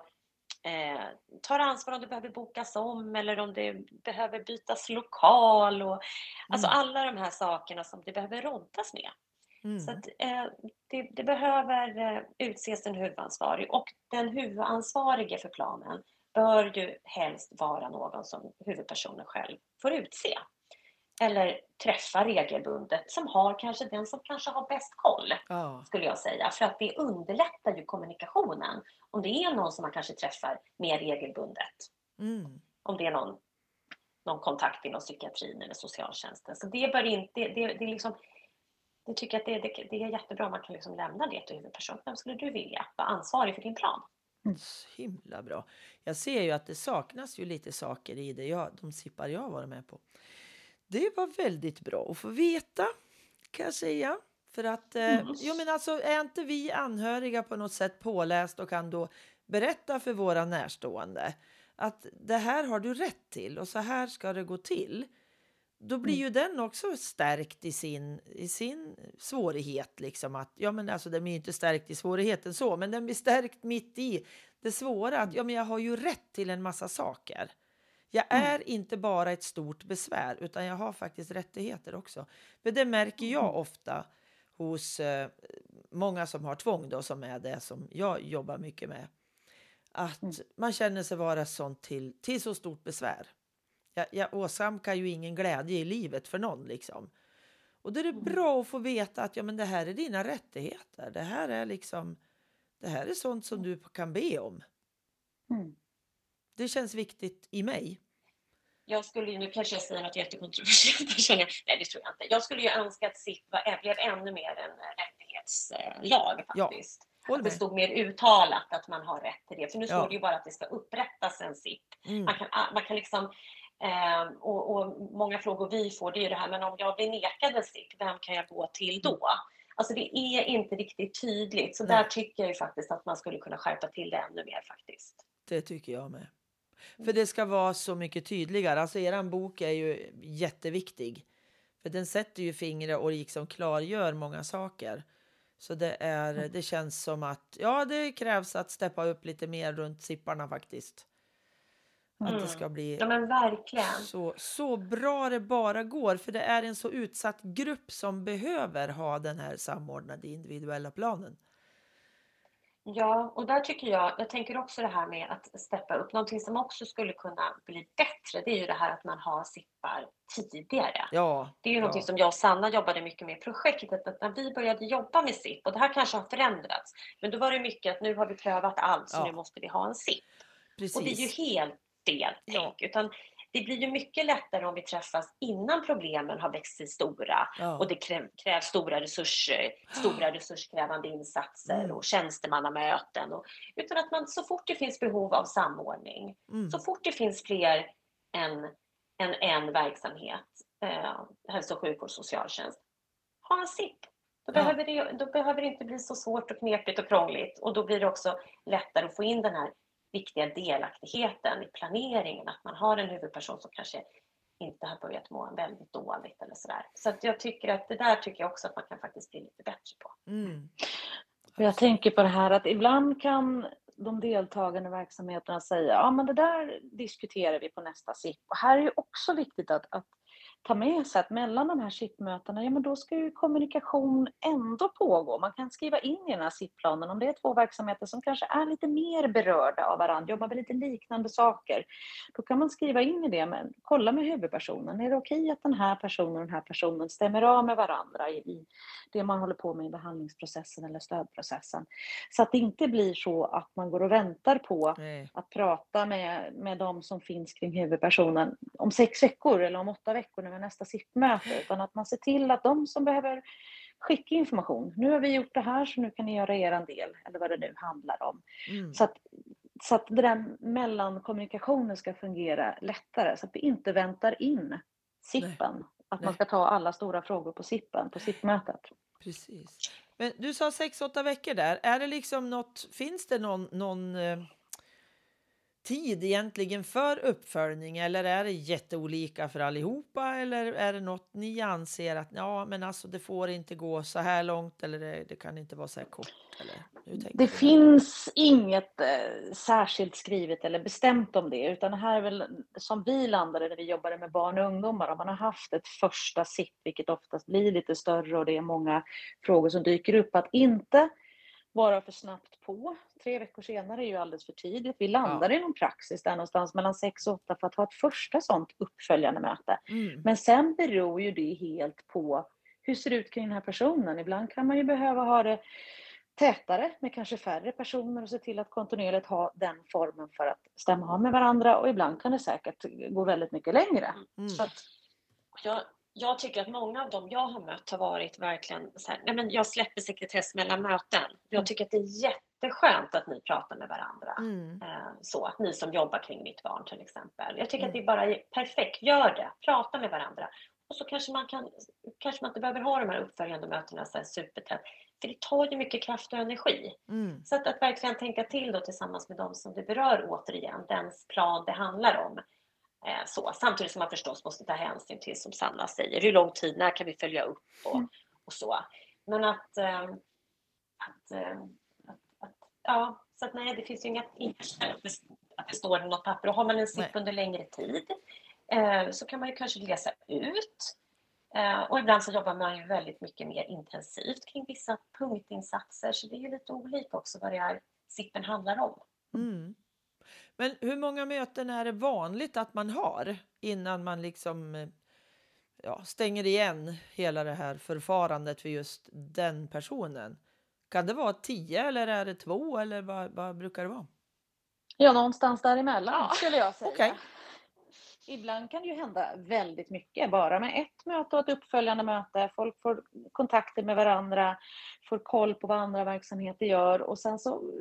eh, tar ansvar om det behöver bokas om eller om det behöver bytas lokal och alltså Mm. alla de här sakerna som det behöver roddas med. Mm. Så att, eh, det, det behöver eh, utses en huvudansvarig och den huvudansvarige för planen bör ju helst vara någon som huvudpersonen själv får utse. Eller träffa regelbundet som har kanske den som kanske har bäst koll Ja. skulle jag säga. För att det underlättar ju kommunikationen om det är någon som man kanske träffar mer regelbundet. Mm. Om det är någon, någon kontakt inom psykiatrin eller socialtjänsten. Så det bör inte, det, det, det är liksom jag tycker att det, det, det är jättebra om man kan liksom lämna det till huvudpersonen. Vem skulle du vilja vara ansvarig för din plan? Så himla bra. Jag ser ju att det saknas ju lite saker i det jag, de sippar jag varit med på. Det var väldigt bra att få veta kan jag säga. För att, eh, Mm. jo, men alltså, är inte vi anhöriga på något sätt påläst och kan då berätta för våra närstående att det här har du rätt till och så här ska det gå till. Då blir ju den också stärkt i sin, i sin svårighet. Liksom att, ja, men alltså, den blir inte stärkt i svårigheten så, men den blir stärkt mitt i det svåra. Att, ja, men jag har ju rätt till en massa saker. Jag är inte bara ett stort besvär, utan jag har faktiskt rättigheter också. För det märker jag ofta hos eh, många som har tvång, då, som är det som jag jobbar mycket med. Att man känner sig vara sånt till, till så stort besvär. Jag, jag åsamkar ju ingen glädje i livet för någon. liksom. Och då är det bra att få veta att ja, men det här är dina rättigheter. Det här är liksom det här är sånt som du kan be om. Mm. Det känns viktigt i mig. Jag skulle ju, nu kanske jag säger något jättekontroversiellt, här känner jag. nej det tror jag inte. Jag skulle ju önska att SIP var, blev ännu mer en eh, rättighetslag Ja, faktiskt. Håll Att det stod mer uttalat att man har rätt till det. För nu Ja. står det ju bara att det ska upprättas en SIP. Mm. Man kan, man kan liksom, eh, och, och många frågor vi får det är ju det här, men om jag blir nekad en SIP, vem kan jag gå till då? Alltså det är inte riktigt tydligt, så Nej. där tycker jag ju faktiskt att man skulle kunna skärpa till det ännu mer faktiskt. Det tycker jag med. För det ska vara så mycket tydligare. Alltså eran bok är ju jätteviktig. För den sätter ju fingret och liksom klargör många saker. Så det, är, det känns som att ja, det krävs att steppa upp lite mer runt sipparna faktiskt. Att det Mm. ska bli Ja men verkligen. så, så bra det bara går. För det är en så utsatt grupp som behöver ha den här samordnade individuella planen. Ja, och där tycker jag, jag tänker också det här med att steppa upp. Någonting som också skulle kunna bli bättre, det är ju det här att man har sippar tidigare. Ja, Det är ju någonting Ja. som jag och Sanna jobbade mycket med i projektet, att när vi började jobba med SIP, och det här kanske har förändrats, men då var det mycket att nu har vi prövat allt, så Ja. nu måste vi ha en SIP. precis. Och det är ju helt fel tänk, utan det blir ju mycket lättare om vi träffas innan problemen har växt sig stora ja. och det krä- krävs stora resurser, stora resurskrävande insatser Mm. och tjänstemannamöten. Och, utan att man så fort det finns behov av samordning, Mm. så fort det finns fler än, än en verksamhet, eh, hälso och sjukvård, socialtjänst, ha en SIP. Då, Ja. behöver det, då behöver det inte bli så svårt och knepigt och krångligt och då blir det också lättare att få in den här viktiga delaktigheten i planeringen, att man har en huvudperson som kanske inte har börjat må väldigt dåligt eller sådär. Så att jag tycker att det där tycker jag också att man kan faktiskt bli lite bättre på. Mm. Jag tänker på det här att ibland kan de deltagande verksamheterna säga ja men det där diskuterar vi på nästa SIP. Och här är ju också viktigt att, att ta med sig att mellan de här SIP-mötena, ja men då ska ju kommunikation ändå pågå. Man kan skriva in i den här SIP-planen om det är två verksamheter som kanske är lite mer berörda av varandra, jobbar med lite liknande saker. Då kan man skriva in i det, men kolla med huvudpersonen. Är det okej att den här personen och den här personen stämmer av med varandra i, i det man håller på med i behandlingsprocessen eller stödprocessen? Så att det inte blir så att man går och väntar på Nej. att prata med, med de som finns kring huvudpersonen om sex veckor eller om åtta veckor har nästa SIP-möte. Utan att man ser till att de som behöver skicka information, nu har vi gjort det här så nu kan ni göra er del, eller vad det nu handlar om. Mm. Så att, så att det där mellankommunikationen ska fungera lättare, så att vi inte väntar in SIPen. Att Nej. man ska ta alla stora frågor på SIPen, på SIP-mötet. Precis. Men du sa 6-8 veckor där. Är det liksom något, finns det någon, någon eh, tid egentligen för uppföljning eller är det jätteolika för allihopa eller är det något ni anser att ja, men alltså det får inte gå så här långt eller det, det kan inte vara så här kort? Eller, det finns inget eh, särskilt skrivet eller bestämt om det, utan det här är väl som vi landade när vi jobbade med barn och ungdomar. Om man har haft ett första sitt, vilket oftast blir lite större och det är många frågor som dyker upp, att inte vara för snabbt på. Tre veckor senare är ju alldeles för tidigt. Vi landar ja. i någon praxis där någonstans mellan sex och åtta för att ha ett första sånt uppföljande möte. Mm. Men sen beror ju det helt på hur ser det ut kring den här personen. Ibland kan man ju behöva ha det tätare med kanske färre personer och se till att kontinuerligt ha den formen för att stämma av med varandra och ibland kan det säkert gå väldigt mycket längre. Mm. Så jag, jag tycker att många av dem jag har mött har varit verkligen så här, nej men jag släpper sekretess mellan möten. Jag mm. tycker att det är jätteskönt att ni pratar med varandra. Mm. Eh, så, ni som jobbar kring mitt barn till exempel. Jag tycker mm. att det bara är perfekt, gör det, prata med varandra. Och så kanske man, kan, kanske man inte behöver ha de här uppföljande mötena så här supertätt. För det tar ju mycket kraft och energi. Mm. Så att, att verkligen tänka till då tillsammans med dem som det berör återigen, dens plan det handlar om. Eh, så, samtidigt som man förstås måste ta hänsyn till, som Sanna säger, hur lång tid, när kan vi följa upp och, mm. och så. Men att, äh, att, äh, att, att, ja, så att nej, det finns ju inga, att det står i något papper. Och har man en SIP under längre tid så kan man ju kanske läsa ut. Och ibland så jobbar man ju väldigt mycket mer intensivt kring vissa punktinsatser, så det är ju lite olika också vad det är SIPen handlar om. Mm. Men hur många möten är det vanligt att man har innan man liksom eh, ja, stänger igen hela det här förfarandet för just den personen? Kan det vara tio eller är det två eller vad, vad brukar det vara? Ja, någonstans däremellan ja. skulle jag säga. Okay. Ibland kan det ju hända väldigt mycket bara med ett möte och ett uppföljande möte. Folk får kontakter med varandra, får koll på vad andra verksamheter gör och sen så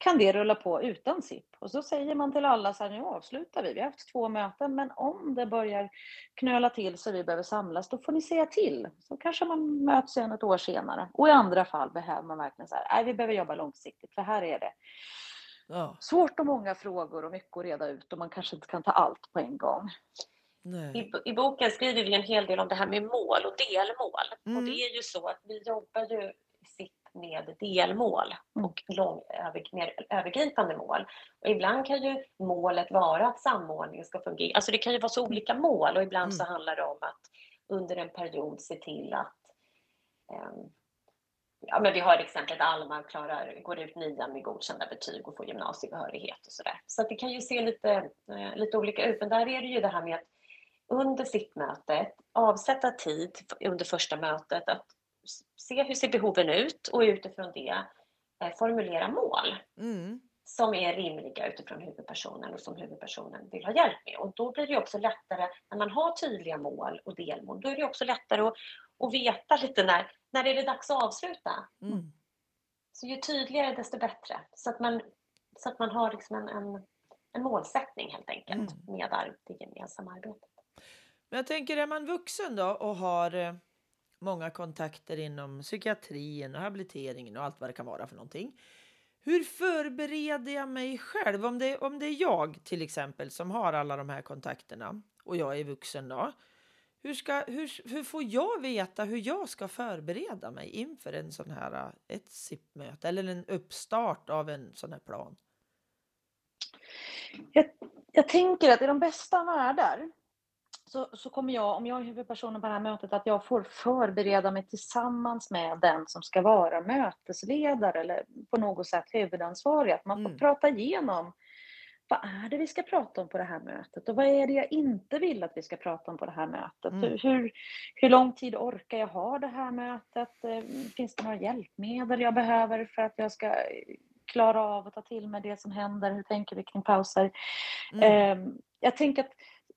kan det rulla på utan SIP. Och så säger man till alla så här, nu avslutar vi. Vi har haft två möten, men om det börjar knöla till så vi behöver samlas, då får ni säga till. Så kanske man möts igen ett år senare. Och i andra fall behöver man verkligen så här, nej, vi behöver jobba långsiktigt, för här är det ja. svårt och många frågor och mycket att reda ut och man kanske inte kan ta allt på en gång. I, I, boken skriver vi en hel del om det här med mål och delmål. Mm. Och det är ju så att vi jobbar ju med delmål mm. och lång, över, mer övergripande mål. Och ibland kan ju målet vara att samordningen ska fungera. Alltså det kan ju vara så olika mål och ibland mm. så handlar det om att under en period se till att um, Ja, men vi har exemplet Alma klarar, går ut nian med godkända betyg och får gymnasiebehörighet och sådär. Så att det kan ju se lite, eh, lite olika ut. Men där är det ju det här med att under sittmötet avsätta tid under första mötet att se hur ser behoven ut och utifrån det eh, formulera mål mm. som är rimliga utifrån huvudpersonen och som huvudpersonen vill ha hjälp med. Och då blir det också lättare, när man har tydliga mål och delmål, då är det också lättare att, att veta lite när, när är det dags att avsluta. Mm. Så ju tydligare desto bättre. Så att man, så att man har liksom en, en, en målsättning helt enkelt mm. med det gemensamma arbetet. Men jag tänker, är man vuxen då och har eh, många kontakter inom psykiatrin och habiliteringen och allt vad det kan vara för någonting. Hur förbereder jag mig själv? Om det, om det är jag till exempel som har alla de här kontakterna och jag är vuxen då. Hur, ska, hur, hur får jag veta hur jag ska förbereda mig inför en sån här, ett SIP-möte eller en uppstart av en sån här plan? Jag, jag tänker att i de bästa världar så, så kommer jag, om jag är huvudpersonen på det här mötet, att jag får förbereda mig tillsammans med den som ska vara mötesledare eller på något sätt huvudansvarig. Att man får mm. prata igenom vad är det vi ska prata om på det här mötet och vad är det jag inte vill att vi ska prata om på det här mötet? Mm. Hur, hur lång tid orkar jag ha det här mötet? Eh, finns det några hjälpmedel jag behöver för att jag ska klara av att ta till mig det som händer? Hur tänker vi kring pauser? Mm. Ehm, jag tänker att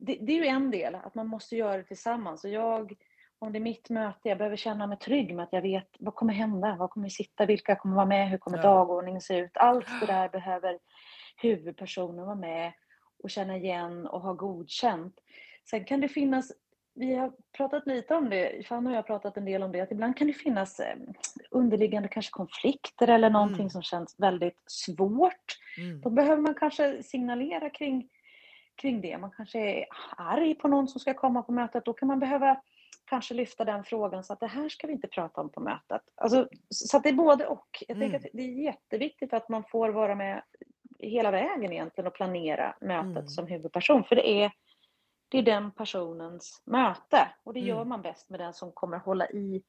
det, det, är ju en del, att man måste göra det tillsammans. Och jag, om det är mitt möte, jag behöver känna mig trygg med att jag vet vad kommer hända, vad kommer sitta, vilka kommer vara med, hur kommer ja. dagordningen se ut. Allt det där behöver huvudpersonen vara med och känna igen och ha godkänt. Sen kan det finnas vi har pratat lite om det, Fanny och jag har pratat en del om det, att ibland kan det finnas eh, underliggande kanske konflikter eller någonting Mm. som känns väldigt svårt. Mm. Då behöver man kanske signalera kring, kring det. Man kanske är arg på någon som ska komma på mötet. Då kan man behöva kanske lyfta den frågan så att det här ska vi inte prata om på mötet. Alltså, så att det är både och. Jag tänker Mm. att det är jätteviktigt att man får vara med hela vägen egentligen och planera mötet Mm. som huvudperson. För det är, det är den personens möte. Och det gör Mm. man bäst med den som kommer hålla i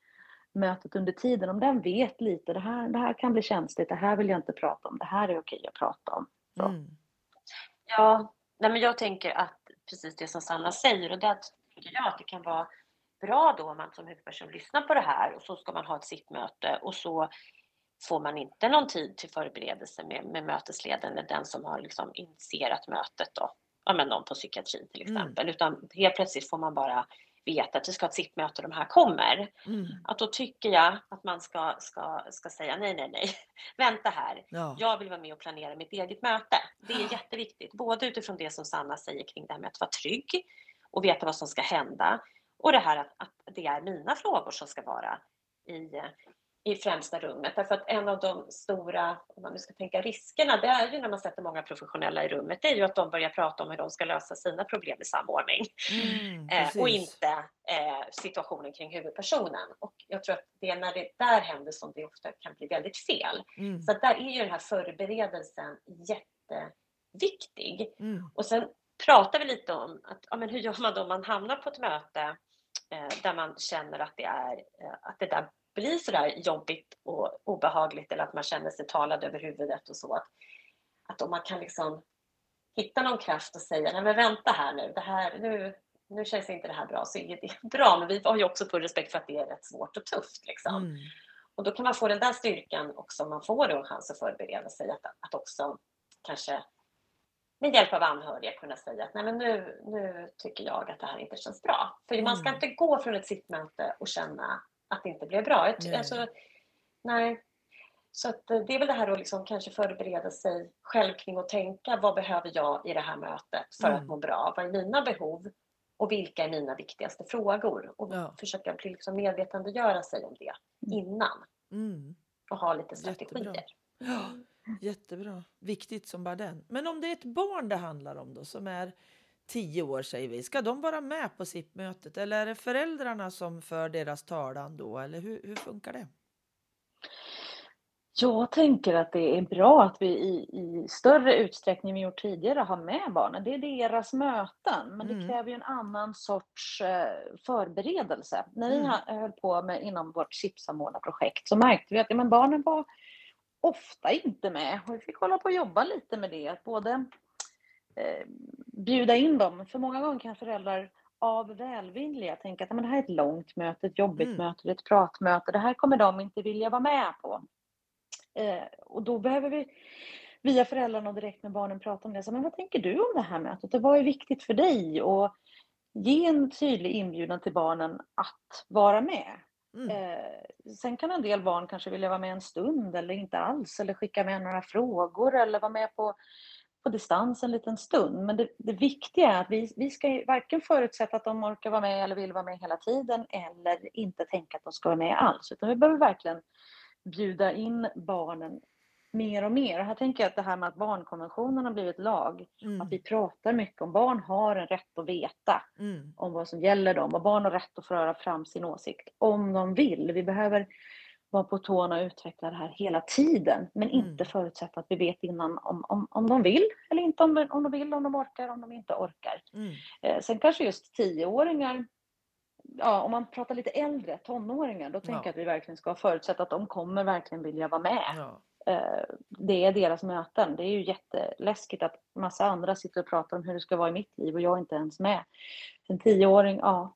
mötet under tiden. Om den vet lite, det här, det här kan bli känsligt, det här vill jag inte prata om, det här är okej att prata om. Så. Mm. Ja, nej men jag tänker att precis det som Sanna säger och där tycker jag att det kan vara bra då om man som huvudperson lyssnar på det här och så ska man ha ett sittmöte och så får man inte någon tid till förberedelse med, med mötesledaren eller den som har liksom initierat mötet då, ja men någon på psykiatrin till Mm. exempel, utan helt plötsligt får man bara veta att vi ska ha ett sittmöte och de här kommer. Mm. Att då tycker jag att man ska, ska, ska säga nej, nej, nej, vänta här, Ja. jag vill vara med och planera mitt eget möte. Det är jätteviktigt, både utifrån det som Sanna säger kring det här med att vara trygg och veta vad som ska hända och det här att, att det är mina frågor som ska vara i, i främsta rummet. Därför att en av de stora, om man nu ska tänka riskerna, det är ju när man sätter många professionella i rummet, det är ju att de börjar prata om hur de ska lösa sina problem i samordning. Mm. Eh, och inte eh, situationen kring huvudpersonen. Och jag tror att det är när det där händer som det ofta kan bli väldigt fel. Mm. Så där är ju den här förberedelsen jätteviktig. Mm. Och sen pratar vi lite om att, ja, men hur gör man då om man hamnar på ett möte eh, där man känner att det, är, eh, att det där blir sådär jobbigt och obehagligt eller att man känner sig talad över huvudet och så. Att, att om man kan liksom hitta någon kraft och säga, nej men vänta här nu, det här, nu, nu känns inte det här bra, så är det bra. Men vi har ju också full respekt för att det är rätt svårt och tufft. Liksom. Mm. Och då kan man få den där styrkan också om man får då en chans att förbereda sig. Att, att också kanske med hjälp av anhöriga kunna säga att nej men nu, nu tycker jag att det här inte känns bra. För man ska Mm. inte gå från ett sittmöte och känna att det inte blev bra. Nej. Alltså, nej. Så eh, det är väl det här att liksom kanske förbereda sig själv kring att tänka vad behöver jag i det här mötet för Mm. att må bra? Vad är mina behov? Och vilka är mina viktigaste frågor? Och Ja. försöka bli liksom medvetandegöra sig om det innan Mm. och ha lite Jättebra. strategier. Ja, jättebra. Viktigt som bara den. Men om det är ett barn det handlar om då, som är tio år säger vi, ska de vara med på SIP-mötet eller är det föräldrarna som för deras talan då? Eller hur, hur funkar det? Jag tänker att det är bra att vi i, i större utsträckning än vi gjort tidigare har med barnen. Det är deras möten, men det Mm. kräver ju en annan sorts eh, förberedelse. När vi Mm. ha- höll på med inom vårt SIP-samordnarprojekt så märkte vi att ja, men barnen var ofta inte med och vi fick hålla på och jobba lite med det. Att både eh, bjuda in dem, för många gånger kan föräldrar av välvilja tänka att men det här är ett långt möte, ett jobbigt Mm. möte, ett pratmöte, det här kommer de inte vilja vara med på. Eh, och då behöver vi via föräldrarna och direkt med barnen prata om det. Så, men vad tänker du om det här mötet och vad är viktigt för dig? Och ge en tydlig inbjudan till barnen att vara med. Mm. Eh, sen kan en del barn kanske vilja vara med en stund eller inte alls eller skicka med några frågor eller vara med på, på distans en liten stund. Men det, det viktiga är att vi, vi ska varken förutsätta att de orkar vara med eller vill vara med hela tiden eller inte tänka att de ska vara med alls. Utan vi behöver verkligen bjuda in barnen mer och mer. Och här tänker jag att det här med att barnkonventionen har blivit lag, Mm. att vi pratar mycket om barn har en rätt att veta Mm. om vad som gäller dem och barn har rätt att föra fram sin åsikt om de vill. Vi behöver vara på tårna och utveckla det här hela tiden men Mm. inte förutsätta att vi vet innan om, om, om de vill eller inte om, de- om de vill, om de orkar, om de inte orkar. Mm. Eh, sen kanske just tioåringar, ja, om man pratar lite äldre, tonåringar, då tänker Ja. jag att vi verkligen ska förutsätta att de kommer verkligen vilja vara med. Ja. Eh, det är deras möten. Det är ju jätteläskigt att massa andra sitter och pratar om hur det ska vara i mitt liv och jag är inte ens med. En tioåring, ja.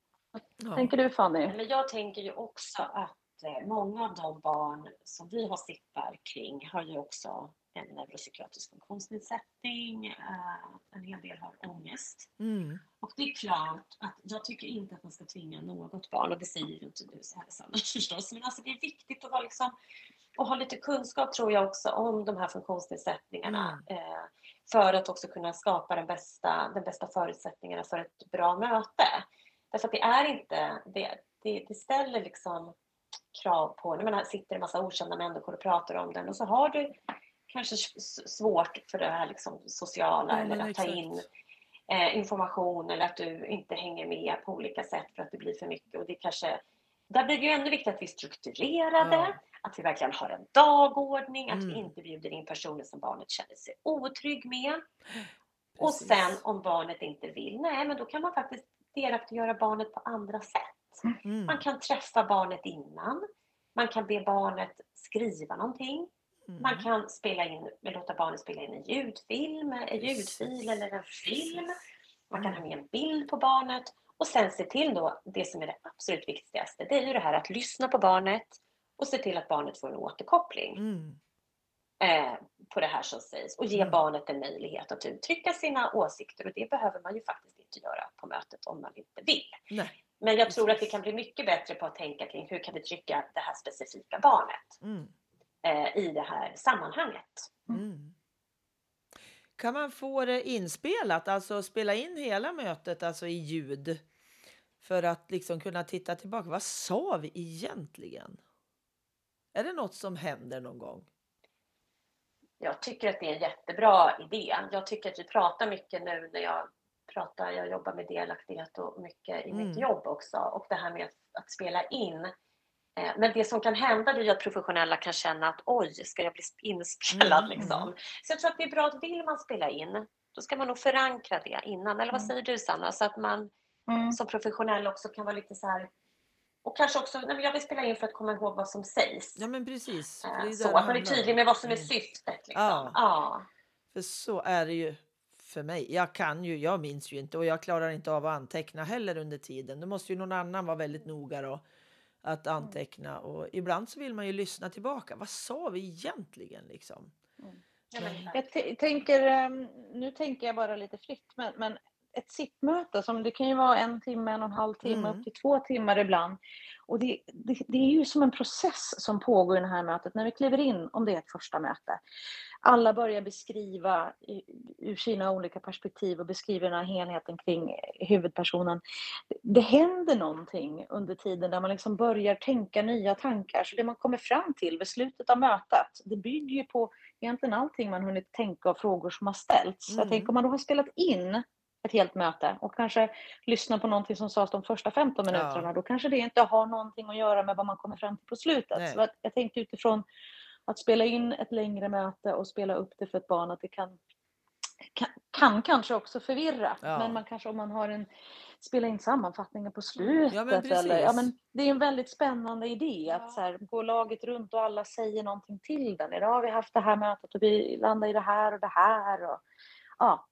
Ja. Tänker du Fanny? Men jag tänker ju också att eh, många av de barn som vi har sippar kring har ju också en neuropsykiatrisk funktionsnedsättning. eh, En hel del har ångest. Mm. Och det är klart att jag tycker inte att man ska tvinga något barn, och det säger ju inte du så här Sanna förstås, men alltså det är viktigt att vara liksom och ha lite kunskap tror jag också om de här funktionsnedsättningarna eh, för att också kunna skapa den bästa, den bästa förutsättningarna för ett bra möte. Därför att det är inte, det, det, det ställer liksom krav på, när man sitter en massa okända människor och pratar om den och så har du kanske svårt för det här liksom sociala ja, eller att exakt. ta in eh, information eller att du inte hänger med på olika sätt för att det blir för mycket och det kanske där blir det ju ännu viktigt att vi är strukturerade, ja. att vi verkligen har en dagordning, mm. att vi mm. inte bjuder in personer som barnet känner sig otrygg med. Precis. Och sen om barnet inte vill, nej men då kan man faktiskt delaktiggöra barnet på andra sätt. Mm. Man kan träffa barnet innan. Man kan be barnet skriva någonting. Mm. Man kan spela in, låta barnet spela in en ljudfilm, en ljudfil eller en film. Man kan ha med en bild på barnet och sen se till då, det som är det absolut viktigaste, det är ju det här att lyssna på barnet och se till att barnet får en återkoppling. Mm. Eh, på det här som sägs och ge mm. barnet en möjlighet att uttrycka sina åsikter och det behöver man ju faktiskt inte göra på mötet om man inte vill. Nej. Men jag tror att vi kan bli mycket bättre på att tänka kring hur kan vi trycka det här specifika barnet mm. eh, i det här sammanhanget. Mm. Kan man få det inspelat, alltså spela in hela mötet alltså i ljud för att liksom kunna titta tillbaka? Vad sa vi egentligen? Är det något som händer någon gång? Jag tycker att det är en jättebra idé. Jag tycker att vi pratar mycket nu när jag pratar, jag jobbar med delaktighet och mycket i mm. mitt jobb också och det här med att spela in. Eh, men det som kan hända är att professionella kan känna att oj, ska jag bli inspelad mm. liksom? Så jag tror att det är bra att vill man spela in, då ska man nog förankra det innan. Eller vad mm. säger du Sanna? Så att man mm. som professionell också kan vara lite så här och kanske också, nej, jag vill spela in för att komma ihåg vad som sägs. Ja men precis. Eh, så att man är tydlig med vad som är mm. syftet. Liksom. Ja. ja. För så är det ju för mig. Jag kan ju, jag minns ju inte och jag klarar inte av att anteckna heller under tiden. Då måste ju någon annan vara väldigt noga då att mm. anteckna och ibland så vill man ju lyssna tillbaka. Vad sa vi egentligen liksom? Mm. Men... Jag tänker, ehm, nu tänker jag bara lite fritt, men, men ett sittmöte, som det kan ju vara en timme, en och en halv timme, mm. upp till två timmar ibland. Och det, det, det, är ju som en process som pågår i det här mötet när vi kliver in, om det är ett första möte. Alla börjar beskriva ur sina olika perspektiv och beskriver den här helheten kring huvudpersonen. Det händer någonting under tiden där man liksom börjar tänka nya tankar. Så det man kommer fram till vid slutet av mötet, det bygger ju på egentligen allting man hunnit tänka och frågor som har ställts. Mm. Jag tänker om man då har spelat in ett helt möte och kanske lyssna på någonting som sades de första 15 minuterna, ja. då kanske det inte har någonting att göra med vad man kommer fram till på slutet. Nej. Så jag tänkte utifrån att spela in ett längre möte och spela upp det för ett barn, att det kan, kan, kan kanske också förvirra. Ja. Men man kanske om man har en spela in sammanfattningen på slutet. Ja, men eller, ja, men det är en väldigt spännande idé ja. att så här, gå laget runt och alla säger någonting till den. Idag har vi haft det här mötet och vi landar i det här och det här. Och, ja,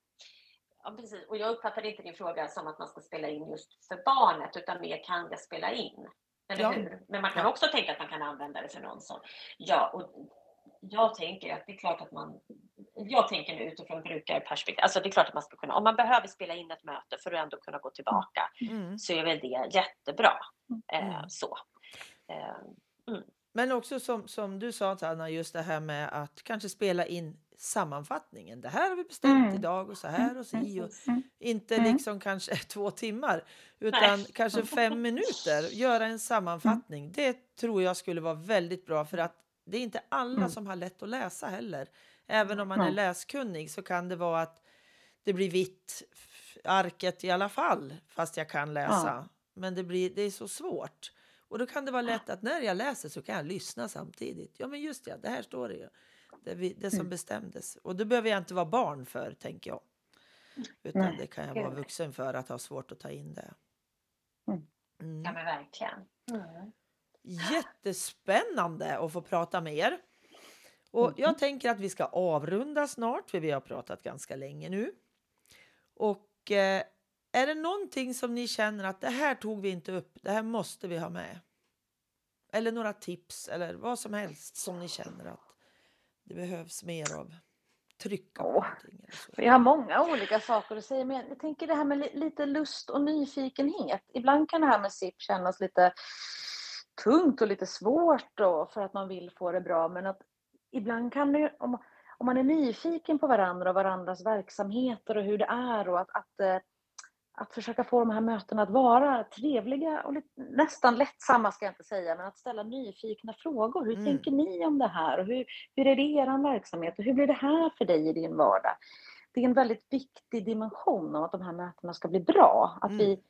Ja, precis. Och jag uppfattar inte din fråga som att man ska spela in just för barnet, utan mer kan jag spela in? Eller ja. hur? Men man kan också tänka att man kan använda det för någon som... Ja, och jag tänker att det är klart att man... Jag tänker nu utifrån brukarperspektiv, alltså det är klart att man ska kunna, om man behöver spela in ett möte för att ändå kunna gå tillbaka, mm. så är väl det jättebra. Eh, mm. så. Eh, mm. Men också som, som du sa Anna, just det här med att kanske spela in sammanfattningen. Det här har vi bestämt mm. idag och så här och så mm. och mm. inte mm. liksom kanske två timmar utan Nej. kanske fem minuter. Göra en sammanfattning. Mm. Det tror jag skulle vara väldigt bra för att det är inte alla mm. som har lätt att läsa heller. Även om man är läskunnig så kan det vara att det blir vitt arket i alla fall fast jag kan läsa. Men det, blir, det är så svårt. Och då kan det vara lätt att när jag läser så kan jag lyssna samtidigt. Ja men just det, det här står det ju det, vi, det som mm. bestämdes. Och det behöver jag inte vara barn för, tänker jag. Utan Nej, det kan jag vara vuxen för att ha svårt att ta in det. Mm. mm. Ja, men verkligen. Mm. Jättespännande att få prata med er. Och jag mm. tänker att vi ska avrunda snart, för vi har pratat ganska länge nu. Och eh, är det någonting som ni känner att det här tog vi inte upp, det här måste vi ha med? Eller några tips eller vad som helst som ni känner att det behövs mer av trycka på oh, Vi har många olika saker att säga, men jag tänker det här med lite lust och nyfikenhet. Ibland kan det här med SIP kännas lite tungt och lite svårt då, för att man vill få det bra, men att ibland kan det om, om man är nyfiken på varandra och varandras verksamheter och hur det är och att, att, eh, att försöka få de här mötena att vara trevliga och lite, nästan lättsamma ska jag inte säga, men att ställa nyfikna frågor. Hur Mm. tänker ni om det här? Och hur, hur är det i er verksamhet? Och hur blir det här för dig i din vardag? Det är en väldigt viktig dimension av att de här mötena ska bli bra. Att Mm. vi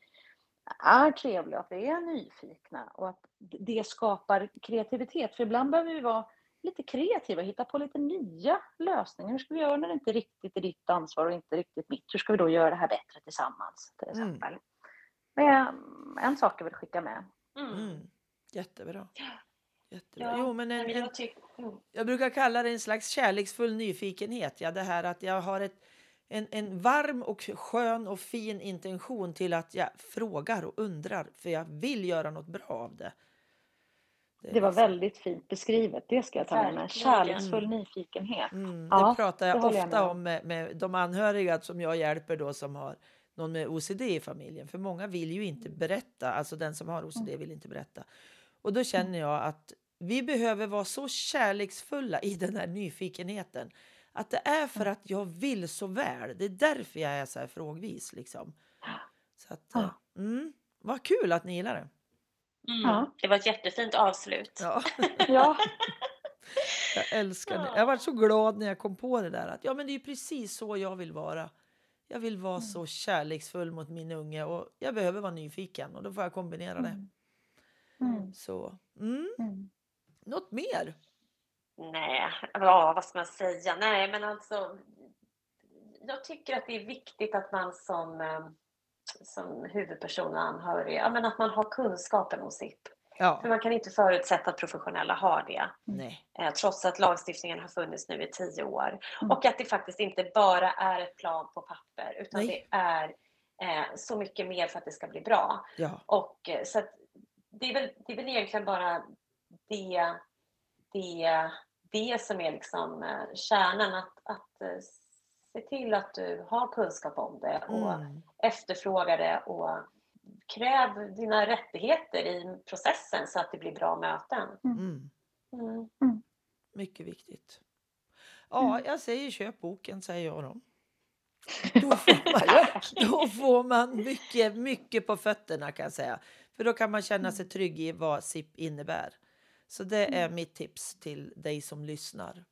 är trevliga, att vi är nyfikna och att det skapar kreativitet. För ibland behöver vi vara lite kreativa, hitta på lite nya lösningar. Hur ska vi göra när det inte riktigt är ditt ansvar och inte riktigt mitt? Hur ska vi då göra det här bättre tillsammans? Till Mm. exempel. Det är en sak jag vill skicka med. Mm. Mm. Jättebra. Jättebra. Ja, Jo, men en, men en. Mm. jag brukar kalla det en slags kärleksfull nyfikenhet. Ja, det här att jag har ett, en, en varm och skön och fin intention till att jag frågar och undrar för jag vill göra något bra av det. Det var liksom- väldigt fint beskrivet. Det ska jag ta med mig. Kärleksfull nyfikenhet. Mm, Ja, det pratar jag det jag ofta med om med, med de anhöriga som jag hjälper då som har någon med OCD i familjen. För många vill ju inte berätta, alltså den som har OCD Mm. vill inte berätta. Och då känner jag att vi behöver vara så kärleksfulla i den här nyfikenheten. Att det är för att jag vill så väl. Det är därför jag är så här frågvis liksom. Så att, Ja. eh, mm, vad kul att ni gillar det. Mm. Ja. Det var ett jättefint avslut. Ja. Ja, Jag älskar det. Jag var så glad när jag kom på det där. Att ja, men det är ju precis så jag vill vara. Jag vill vara så kärleksfull mot min unge och jag behöver vara nyfiken och då får jag kombinera det. Mm. Mm. Så, mm. Mm. Något mer? Nej, ja, vad ska man säga? Nej, men alltså. Jag tycker att det är viktigt att man som, eh, som huvudperson och anhörig, ja, men att man har kunskapen om SIP. Ja, För man kan inte förutsätta att professionella har det, eh, trots att lagstiftningen har funnits nu i tio år. Mm. Och att det faktiskt inte bara är ett plan på papper, utan Nej. det är eh, så mycket mer för att det ska bli bra. Ja, Och eh, så det är väl, det är väl egentligen bara det, det, det som är liksom eh, kärnan, att, att eh, se till att du har kunskap om det och mm. efterfråga det och kräv dina rättigheter i processen så att det blir bra möten. Mm. Mm. mycket viktigt. Ja, jag säger köp boken, säger jag då. Då får man, då får man mycket, mycket på fötterna kan jag säga. För då kan man känna sig trygg i vad SIP innebär. Så det är mitt tips till dig som lyssnar.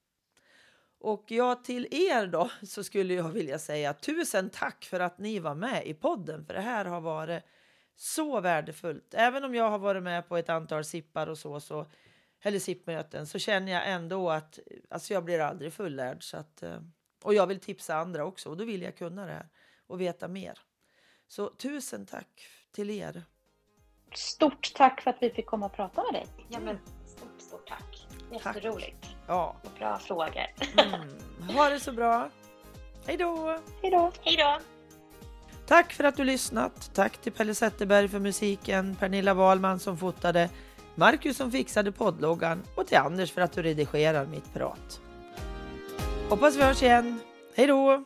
Och ja, till er då så skulle jag vilja säga tusen tack för att ni var med i podden. För det här har varit så värdefullt. Även om jag har varit med på ett antal sippar och så, så eller SIP-möten så känner jag ändå att alltså jag blir aldrig fullärd. Så att, eh, och jag vill tipsa andra också och då vill jag kunna det här och veta mer. Så tusen tack till er. Stort tack för att vi fick komma och prata med dig. Ja, men stort, stort tack. Tack. Jätteroligt. Ja, Och bra frågor. mm. ha det så bra. Hej då! Hej då! Hej då! Tack för att du lyssnat. Tack till Pelle Zetterberg för musiken, Pernilla Wahlman som fotade, Marcus som fixade poddloggan och till Anders för att du redigerar mitt prat. Hoppas vi hörs igen. Hej då!